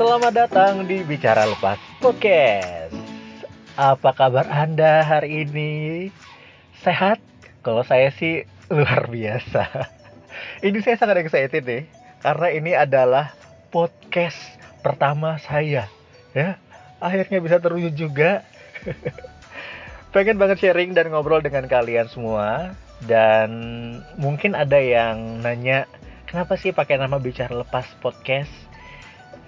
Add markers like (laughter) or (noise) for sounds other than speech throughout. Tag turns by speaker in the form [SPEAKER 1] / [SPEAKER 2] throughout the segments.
[SPEAKER 1] Selamat datang di Bicara Lepas Podcast. Apa kabar Anda hari ini? Sehat? Kalau saya sih luar biasa. Ini saya sangat excited deh, karena ini adalah podcast pertama saya. Ya, akhirnya bisa terwujud juga. (laughs) Pengen banget sharing dan ngobrol dengan kalian semua. Dan mungkin ada yang nanya, kenapa sih pakai nama Bicara Lepas Podcast?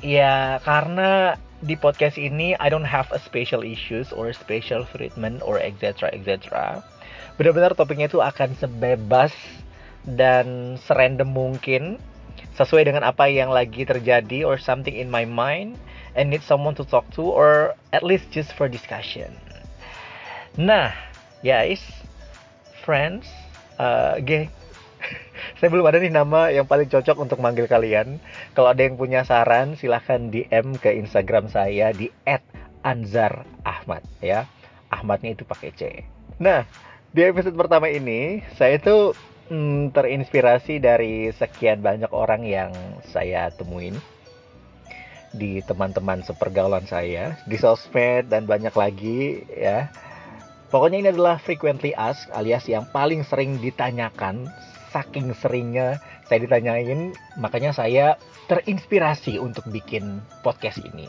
[SPEAKER 1] Ya, karena di podcast ini I don't have a special issues or special treatment or etc etc. Benar-benar topiknya itu akan sebebas dan serandom mungkin sesuai dengan apa yang lagi terjadi or something in my mind and need someone to talk to or at least just for discussion. Nah, guys, friends, uh, geng, (laughs) saya belum ada nih nama yang paling cocok untuk manggil kalian. Kalau ada yang punya saran, silahkan DM ke Instagram saya di @anzarahmad ya. Ahmadnya itu pakai C. Nah, di episode pertama ini saya tuh hmm, terinspirasi dari sekian banyak orang yang saya temuin di teman-teman sepergaulan saya di sosmed dan banyak lagi ya. Pokoknya ini adalah frequently asked alias yang paling sering ditanyakan. Saking seringnya saya ditanyain, makanya saya terinspirasi untuk bikin podcast ini.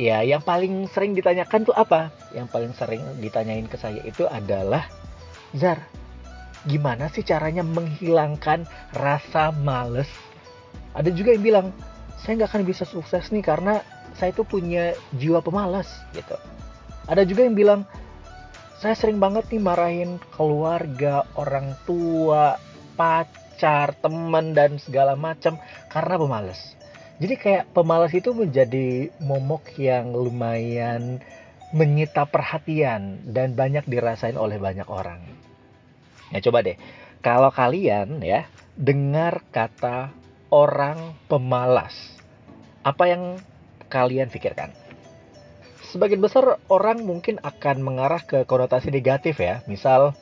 [SPEAKER 1] Ya, yang paling sering ditanyakan tuh apa? Yang paling sering ditanyain ke saya itu adalah Zar, gimana sih caranya menghilangkan rasa males? Ada juga yang bilang, saya nggak akan bisa sukses nih karena saya itu punya jiwa pemalas gitu. Ada juga yang bilang, saya sering banget nih marahin keluarga, orang tua, pacar, teman dan segala macam karena pemalas. Jadi kayak pemalas itu menjadi momok yang lumayan menyita perhatian dan banyak dirasain oleh banyak orang. Ya coba deh, kalau kalian ya dengar kata orang pemalas, apa yang kalian pikirkan? Sebagian besar orang mungkin akan mengarah ke konotasi negatif ya, misal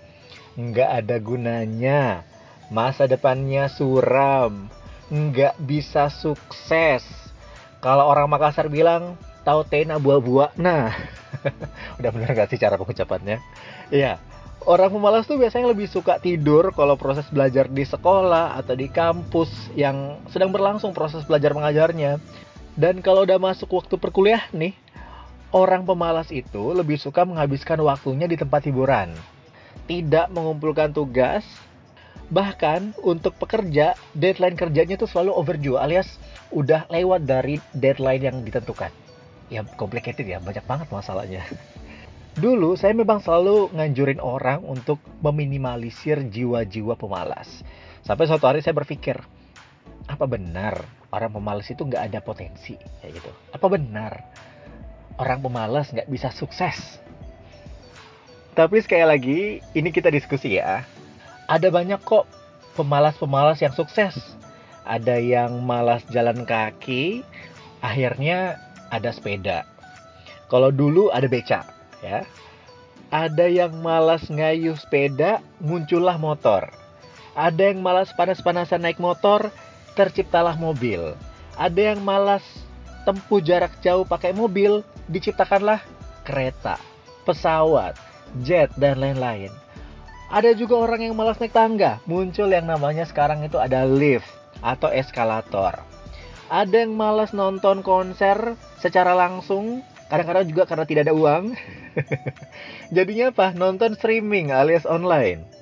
[SPEAKER 1] nggak ada gunanya, masa depannya suram, nggak bisa sukses. Kalau orang Makassar bilang tahu tena buah-buah, nah (laughs) udah bener gak sih cara pengucapannya? Iya, orang pemalas tuh biasanya lebih suka tidur kalau proses belajar di sekolah atau di kampus yang sedang berlangsung proses belajar mengajarnya. Dan kalau udah masuk waktu perkuliah nih, orang pemalas itu lebih suka menghabiskan waktunya di tempat hiburan. Tidak mengumpulkan tugas, bahkan untuk pekerja, deadline kerjanya tuh selalu overdue alias udah lewat dari deadline yang ditentukan. Ya complicated ya, banyak banget masalahnya. Dulu saya memang selalu nganjurin orang untuk meminimalisir jiwa-jiwa pemalas. Sampai suatu hari saya berpikir, apa benar orang pemalas itu nggak ada potensi? Kayak gitu. Apa benar orang pemalas nggak bisa sukses? Tapi sekali lagi, ini kita diskusi ya. Ada banyak kok pemalas-pemalas yang sukses. Ada yang malas jalan kaki, akhirnya ada sepeda. Kalau dulu ada becak ya. Ada yang malas ngayuh sepeda, muncullah motor. Ada yang malas panas-panasan naik motor, terciptalah mobil. Ada yang malas tempuh jarak jauh pakai mobil, diciptakanlah kereta, pesawat, jet, dan lain-lain. Ada juga orang yang malas naik tangga, muncul yang namanya sekarang itu ada lift atau eskalator. Ada yang malas nonton konser secara langsung, kadang-kadang juga karena tidak ada uang. (laughs) Jadinya apa? Nonton streaming alias online.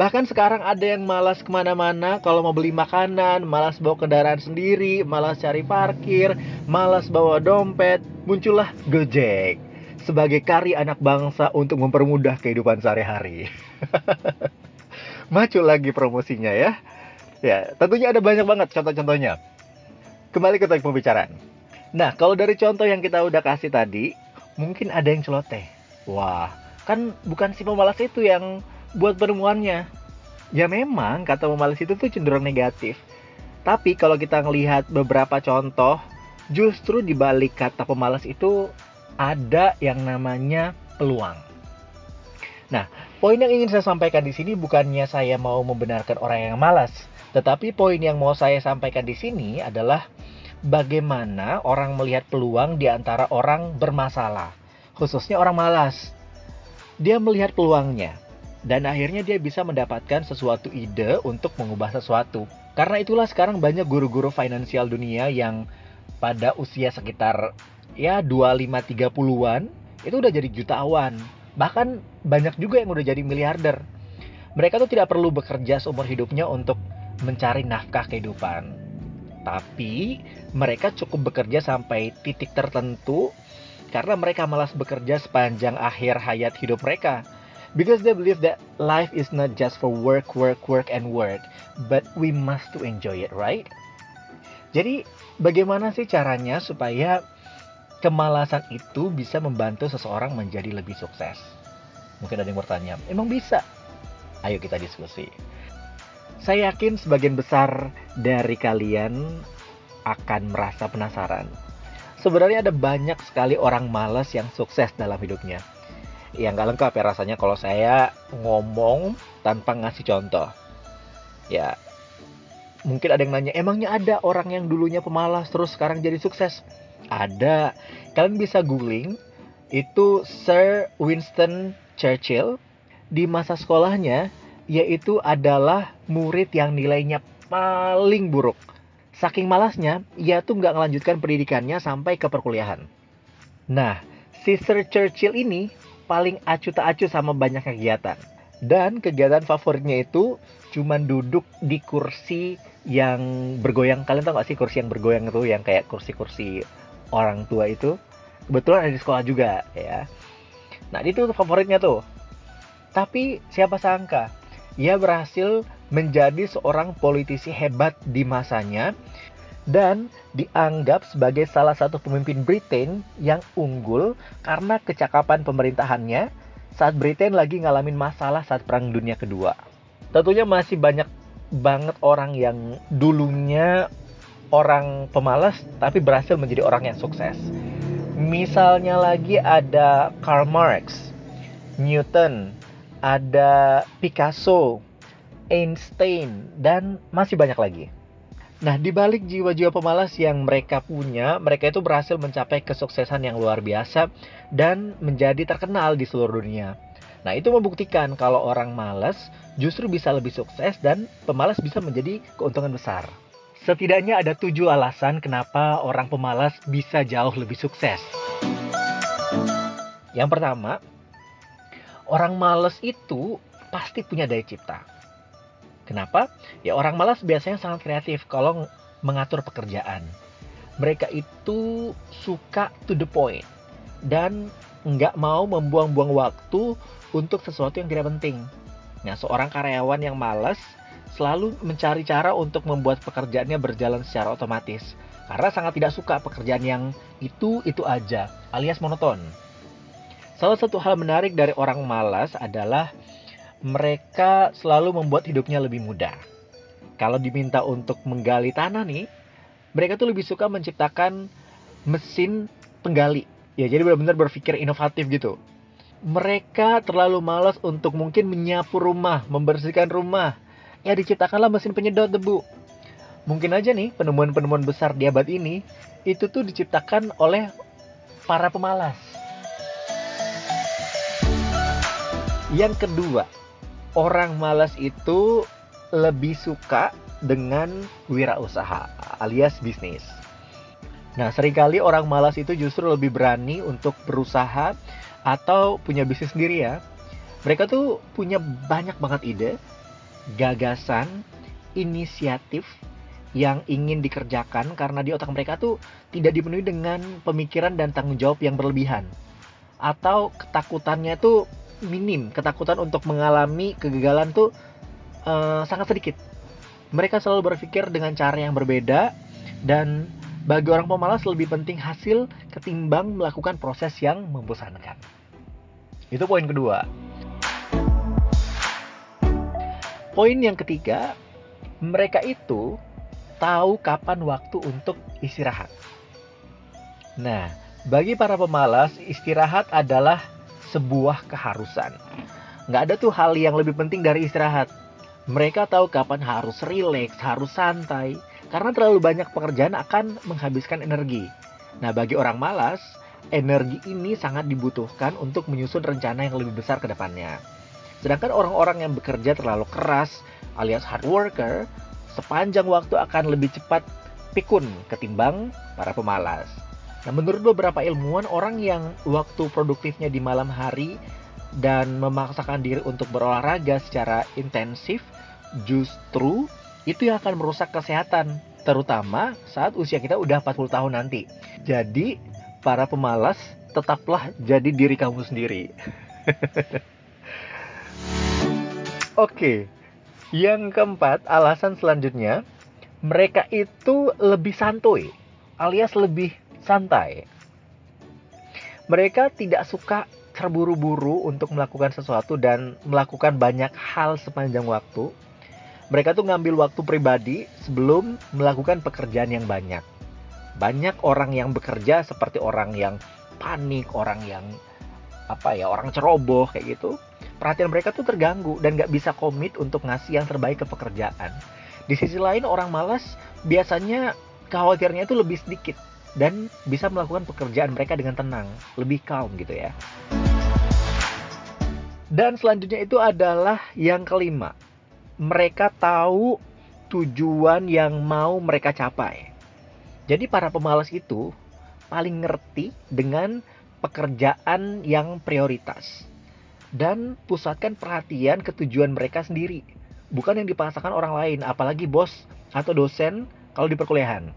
[SPEAKER 1] Bahkan sekarang ada yang malas ke mana-mana kalau mau beli makanan, malas bawa kendaraan sendiri, malas cari parkir, malas bawa dompet, muncullah Gojek sebagai kari anak bangsa untuk mempermudah kehidupan sehari-hari. (laughs) Maju lagi promosinya ya. Ya, tentunya ada banyak banget contoh-contohnya. Kembali ke topik pembicaraan. Nah, kalau dari contoh yang kita udah kasih tadi, mungkin ada yang celoteh. Wah, kan bukan si pemalas itu yang buat penemuannya. Ya memang kata pemalas itu tuh cenderung negatif. Tapi kalau kita ngelihat beberapa contoh, justru di balik kata pemalas itu ada yang namanya peluang. Nah, poin yang ingin saya sampaikan di sini bukannya saya mau membenarkan orang yang malas, tetapi poin yang mau saya sampaikan di sini adalah bagaimana orang melihat peluang di antara orang bermasalah, khususnya orang malas. Dia melihat peluangnya, dan akhirnya dia bisa mendapatkan sesuatu ide untuk mengubah sesuatu. Karena itulah sekarang banyak guru-guru finansial dunia yang pada usia sekitar ya 25-30-an itu udah jadi jutawan. Bahkan banyak juga yang udah jadi miliarder. Mereka tuh tidak perlu bekerja seumur hidupnya untuk mencari nafkah kehidupan. Tapi mereka cukup bekerja sampai titik tertentu karena mereka malas bekerja sepanjang akhir hayat hidup mereka. Because they believe that life is not just for work, work, work, and work, but we must to enjoy it, right? Jadi, bagaimana sih caranya supaya kemalasan itu bisa membantu seseorang menjadi lebih sukses? Mungkin ada yang bertanya, emang bisa? Ayo kita diskusi. Saya yakin sebagian besar dari kalian akan merasa penasaran sebenarnya ada banyak sekali orang malas yang sukses dalam hidupnya. Yang gak lengkap ya rasanya kalau saya ngomong tanpa ngasih contoh. Ya, mungkin ada yang nanya, emangnya ada orang yang dulunya pemalas terus sekarang jadi sukses? Ada. Kalian bisa googling, itu Sir Winston Churchill di masa sekolahnya yaitu adalah murid yang nilainya paling buruk Saking malasnya, ia tuh nggak melanjutkan pendidikannya sampai ke perkuliahan. Nah, si Sir Churchill ini paling acu tak acu sama banyak kegiatan. Dan kegiatan favoritnya itu cuman duduk di kursi yang bergoyang. Kalian tau gak sih kursi yang bergoyang itu yang kayak kursi-kursi orang tua itu? Kebetulan ada di sekolah juga ya. Nah itu favoritnya tuh. Tapi siapa sangka ia berhasil menjadi seorang politisi hebat di masanya dan dianggap sebagai salah satu pemimpin Britain yang unggul karena kecakapan pemerintahannya saat Britain lagi ngalamin masalah saat Perang Dunia Kedua. Tentunya masih banyak banget orang yang dulunya orang pemalas tapi berhasil menjadi orang yang sukses. Misalnya lagi ada Karl Marx, Newton, ada Picasso, Einstein, dan masih banyak lagi. Nah, di balik jiwa-jiwa pemalas yang mereka punya, mereka itu berhasil mencapai kesuksesan yang luar biasa dan menjadi terkenal di seluruh dunia. Nah, itu membuktikan kalau orang malas justru bisa lebih sukses dan pemalas bisa menjadi keuntungan besar. Setidaknya ada tujuh alasan kenapa orang pemalas bisa jauh lebih sukses. Yang pertama, orang malas itu pasti punya daya cipta. Kenapa? Ya orang malas biasanya sangat kreatif kalau mengatur pekerjaan. Mereka itu suka to the point dan nggak mau membuang-buang waktu untuk sesuatu yang tidak penting. Nah, seorang karyawan yang malas selalu mencari cara untuk membuat pekerjaannya berjalan secara otomatis karena sangat tidak suka pekerjaan yang itu itu aja alias monoton. Salah satu hal menarik dari orang malas adalah mereka selalu membuat hidupnya lebih mudah. Kalau diminta untuk menggali tanah nih, mereka tuh lebih suka menciptakan mesin penggali. Ya, jadi benar-benar berpikir inovatif gitu. Mereka terlalu malas untuk mungkin menyapu rumah, membersihkan rumah. Ya, diciptakanlah mesin penyedot debu. Mungkin aja nih, penemuan-penemuan besar di abad ini, itu tuh diciptakan oleh para pemalas. Yang kedua, orang malas itu lebih suka dengan wirausaha alias bisnis. Nah, sering kali orang malas itu justru lebih berani untuk berusaha atau punya bisnis sendiri ya. Mereka tuh punya banyak banget ide, gagasan, inisiatif yang ingin dikerjakan karena di otak mereka tuh tidak dipenuhi dengan pemikiran dan tanggung jawab yang berlebihan. Atau ketakutannya tuh minim ketakutan untuk mengalami kegagalan tuh uh, sangat sedikit. Mereka selalu berpikir dengan cara yang berbeda dan bagi orang pemalas lebih penting hasil ketimbang melakukan proses yang membosankan. Itu poin kedua. Poin yang ketiga mereka itu tahu kapan waktu untuk istirahat. Nah bagi para pemalas istirahat adalah sebuah keharusan. Nggak ada tuh hal yang lebih penting dari istirahat. Mereka tahu kapan harus rileks, harus santai, Karena terlalu banyak pekerjaan akan menghabiskan energi. Nah, bagi orang malas, energi ini sangat dibutuhkan untuk menyusun rencana yang lebih besar ke depannya. Sedangkan orang-orang yang bekerja terlalu keras alias hard worker, sepanjang waktu akan lebih cepat pikun ketimbang para pemalas. Nah, menurut beberapa ilmuwan, orang yang waktu produktifnya di malam hari dan memaksakan diri untuk berolahraga secara intensif justru itu yang akan merusak kesehatan, terutama saat usia kita udah 40 tahun nanti. Jadi, para pemalas tetaplah jadi diri kamu sendiri. (laughs) Oke, yang keempat, alasan selanjutnya, mereka itu lebih santuy, alias lebih santai. Mereka tidak suka terburu-buru untuk melakukan sesuatu dan melakukan banyak hal sepanjang waktu mereka tuh ngambil waktu pribadi sebelum melakukan pekerjaan yang banyak. Banyak orang yang bekerja seperti orang yang panik, orang yang apa ya, orang ceroboh kayak gitu. Perhatian mereka tuh terganggu dan gak bisa komit untuk ngasih yang terbaik ke pekerjaan. Di sisi lain orang malas biasanya khawatirnya itu lebih sedikit dan bisa melakukan pekerjaan mereka dengan tenang, lebih calm gitu ya. Dan selanjutnya itu adalah yang kelima, mereka tahu tujuan yang mau mereka capai. Jadi para pemalas itu paling ngerti dengan pekerjaan yang prioritas dan pusatkan perhatian ke tujuan mereka sendiri, bukan yang dipaksakan orang lain, apalagi bos atau dosen kalau di perkuliahan.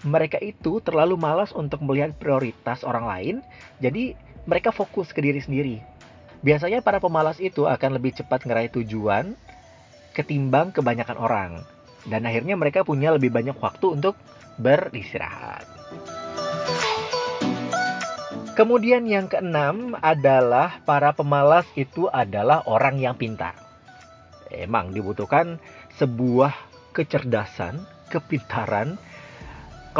[SPEAKER 1] Mereka itu terlalu malas untuk melihat prioritas orang lain, jadi mereka fokus ke diri sendiri. Biasanya para pemalas itu akan lebih cepat ngeraih tujuan ketimbang kebanyakan orang. Dan akhirnya mereka punya lebih banyak waktu untuk beristirahat. Kemudian yang keenam adalah para pemalas itu adalah orang yang pintar. Emang dibutuhkan sebuah kecerdasan, kepintaran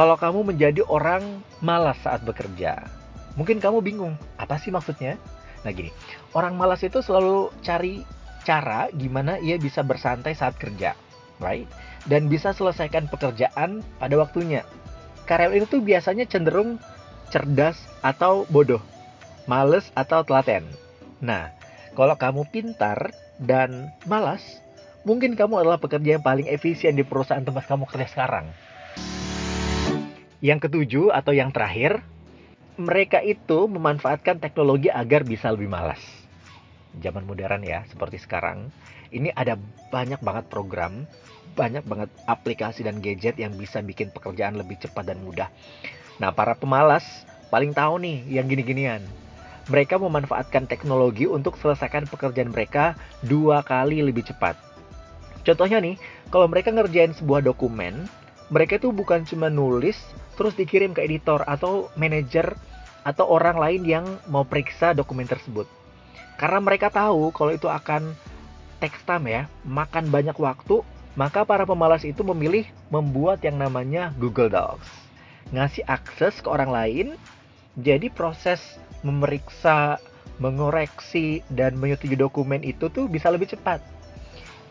[SPEAKER 1] kalau kamu menjadi orang malas saat bekerja. Mungkin kamu bingung, apa sih maksudnya? Nah gini, orang malas itu selalu cari cara gimana ia bisa bersantai saat kerja, right? Dan bisa selesaikan pekerjaan pada waktunya. Karyawan itu biasanya cenderung cerdas atau bodoh, males atau telaten. Nah, kalau kamu pintar dan malas, mungkin kamu adalah pekerja yang paling efisien di perusahaan tempat kamu kerja sekarang. Yang ketujuh atau yang terakhir, mereka itu memanfaatkan teknologi agar bisa lebih malas. Zaman modern ya seperti sekarang ini ada banyak banget program banyak banget aplikasi dan gadget yang bisa bikin pekerjaan lebih cepat dan mudah. Nah para pemalas paling tahu nih yang gini-ginian. Mereka memanfaatkan teknologi untuk selesaikan pekerjaan mereka dua kali lebih cepat. Contohnya nih kalau mereka ngerjain sebuah dokumen mereka itu bukan cuma nulis terus dikirim ke editor atau manajer atau orang lain yang mau periksa dokumen tersebut karena mereka tahu kalau itu akan text time ya, makan banyak waktu, maka para pemalas itu memilih membuat yang namanya Google Docs. Ngasih akses ke orang lain, jadi proses memeriksa, mengoreksi, dan menyetujui dokumen itu tuh bisa lebih cepat.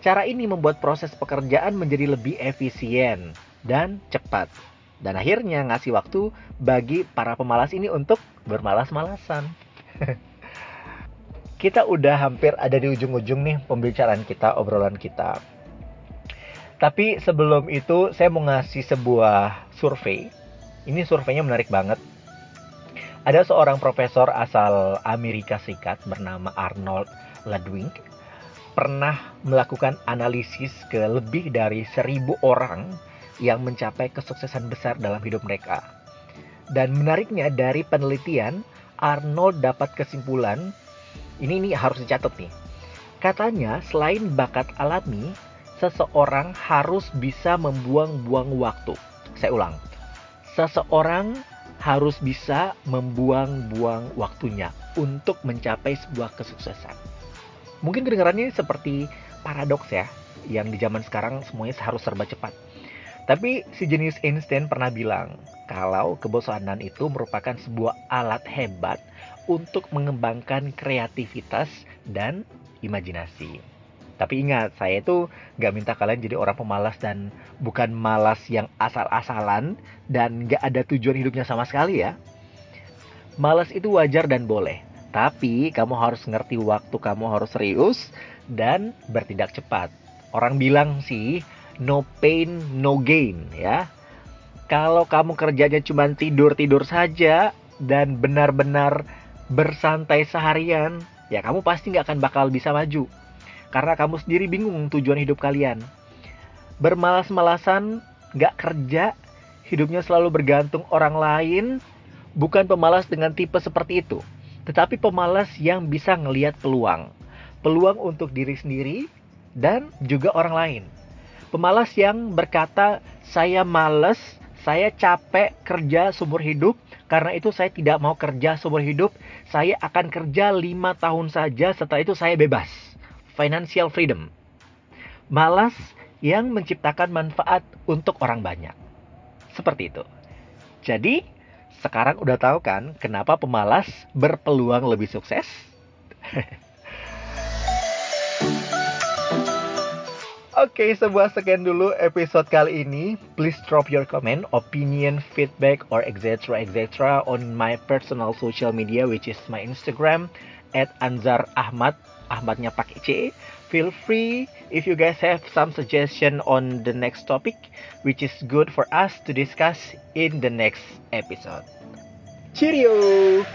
[SPEAKER 1] Cara ini membuat proses pekerjaan menjadi lebih efisien dan cepat. Dan akhirnya ngasih waktu bagi para pemalas ini untuk bermalas-malasan. (laughs) kita udah hampir ada di ujung-ujung nih pembicaraan kita, obrolan kita. Tapi sebelum itu saya mau ngasih sebuah survei. Ini surveinya menarik banget. Ada seorang profesor asal Amerika Serikat bernama Arnold Ledwing pernah melakukan analisis ke lebih dari seribu orang yang mencapai kesuksesan besar dalam hidup mereka. Dan menariknya dari penelitian, Arnold dapat kesimpulan ini ini harus dicatat nih. Katanya selain bakat alami, seseorang harus bisa membuang-buang waktu. Saya ulang. Seseorang harus bisa membuang-buang waktunya untuk mencapai sebuah kesuksesan. Mungkin kedengarannya seperti paradoks ya, yang di zaman sekarang semuanya harus serba cepat. Tapi si jenis Einstein pernah bilang kalau kebosanan itu merupakan sebuah alat hebat untuk mengembangkan kreativitas dan imajinasi. Tapi ingat, saya itu gak minta kalian jadi orang pemalas dan bukan malas yang asal-asalan dan gak ada tujuan hidupnya sama sekali ya. Malas itu wajar dan boleh. Tapi kamu harus ngerti waktu kamu harus serius dan bertindak cepat. Orang bilang sih, no pain, no gain ya. Kalau kamu kerjanya cuma tidur-tidur saja dan benar-benar bersantai seharian, ya kamu pasti nggak akan bakal bisa maju. Karena kamu sendiri bingung tujuan hidup kalian. Bermalas-malasan, nggak kerja, hidupnya selalu bergantung orang lain, bukan pemalas dengan tipe seperti itu. Tetapi pemalas yang bisa ngelihat peluang. Peluang untuk diri sendiri dan juga orang lain. Pemalas yang berkata, saya males, saya capek kerja seumur hidup, karena itu saya tidak mau kerja seumur hidup, saya akan kerja lima tahun saja, setelah itu saya bebas. Financial freedom. Malas yang menciptakan manfaat untuk orang banyak. Seperti itu. Jadi, sekarang udah tahu kan kenapa pemalas berpeluang lebih sukses? (laughs) Oke, okay, sebuah sekian dulu episode kali ini. Please drop your comment, opinion, feedback, or etc. etc. on my personal social media, which is my Instagram at Anzar Ahmad. Ahmadnya pakai C. Feel free if you guys have some suggestion on the next topic, which is good for us to discuss in the next episode. Cheerio!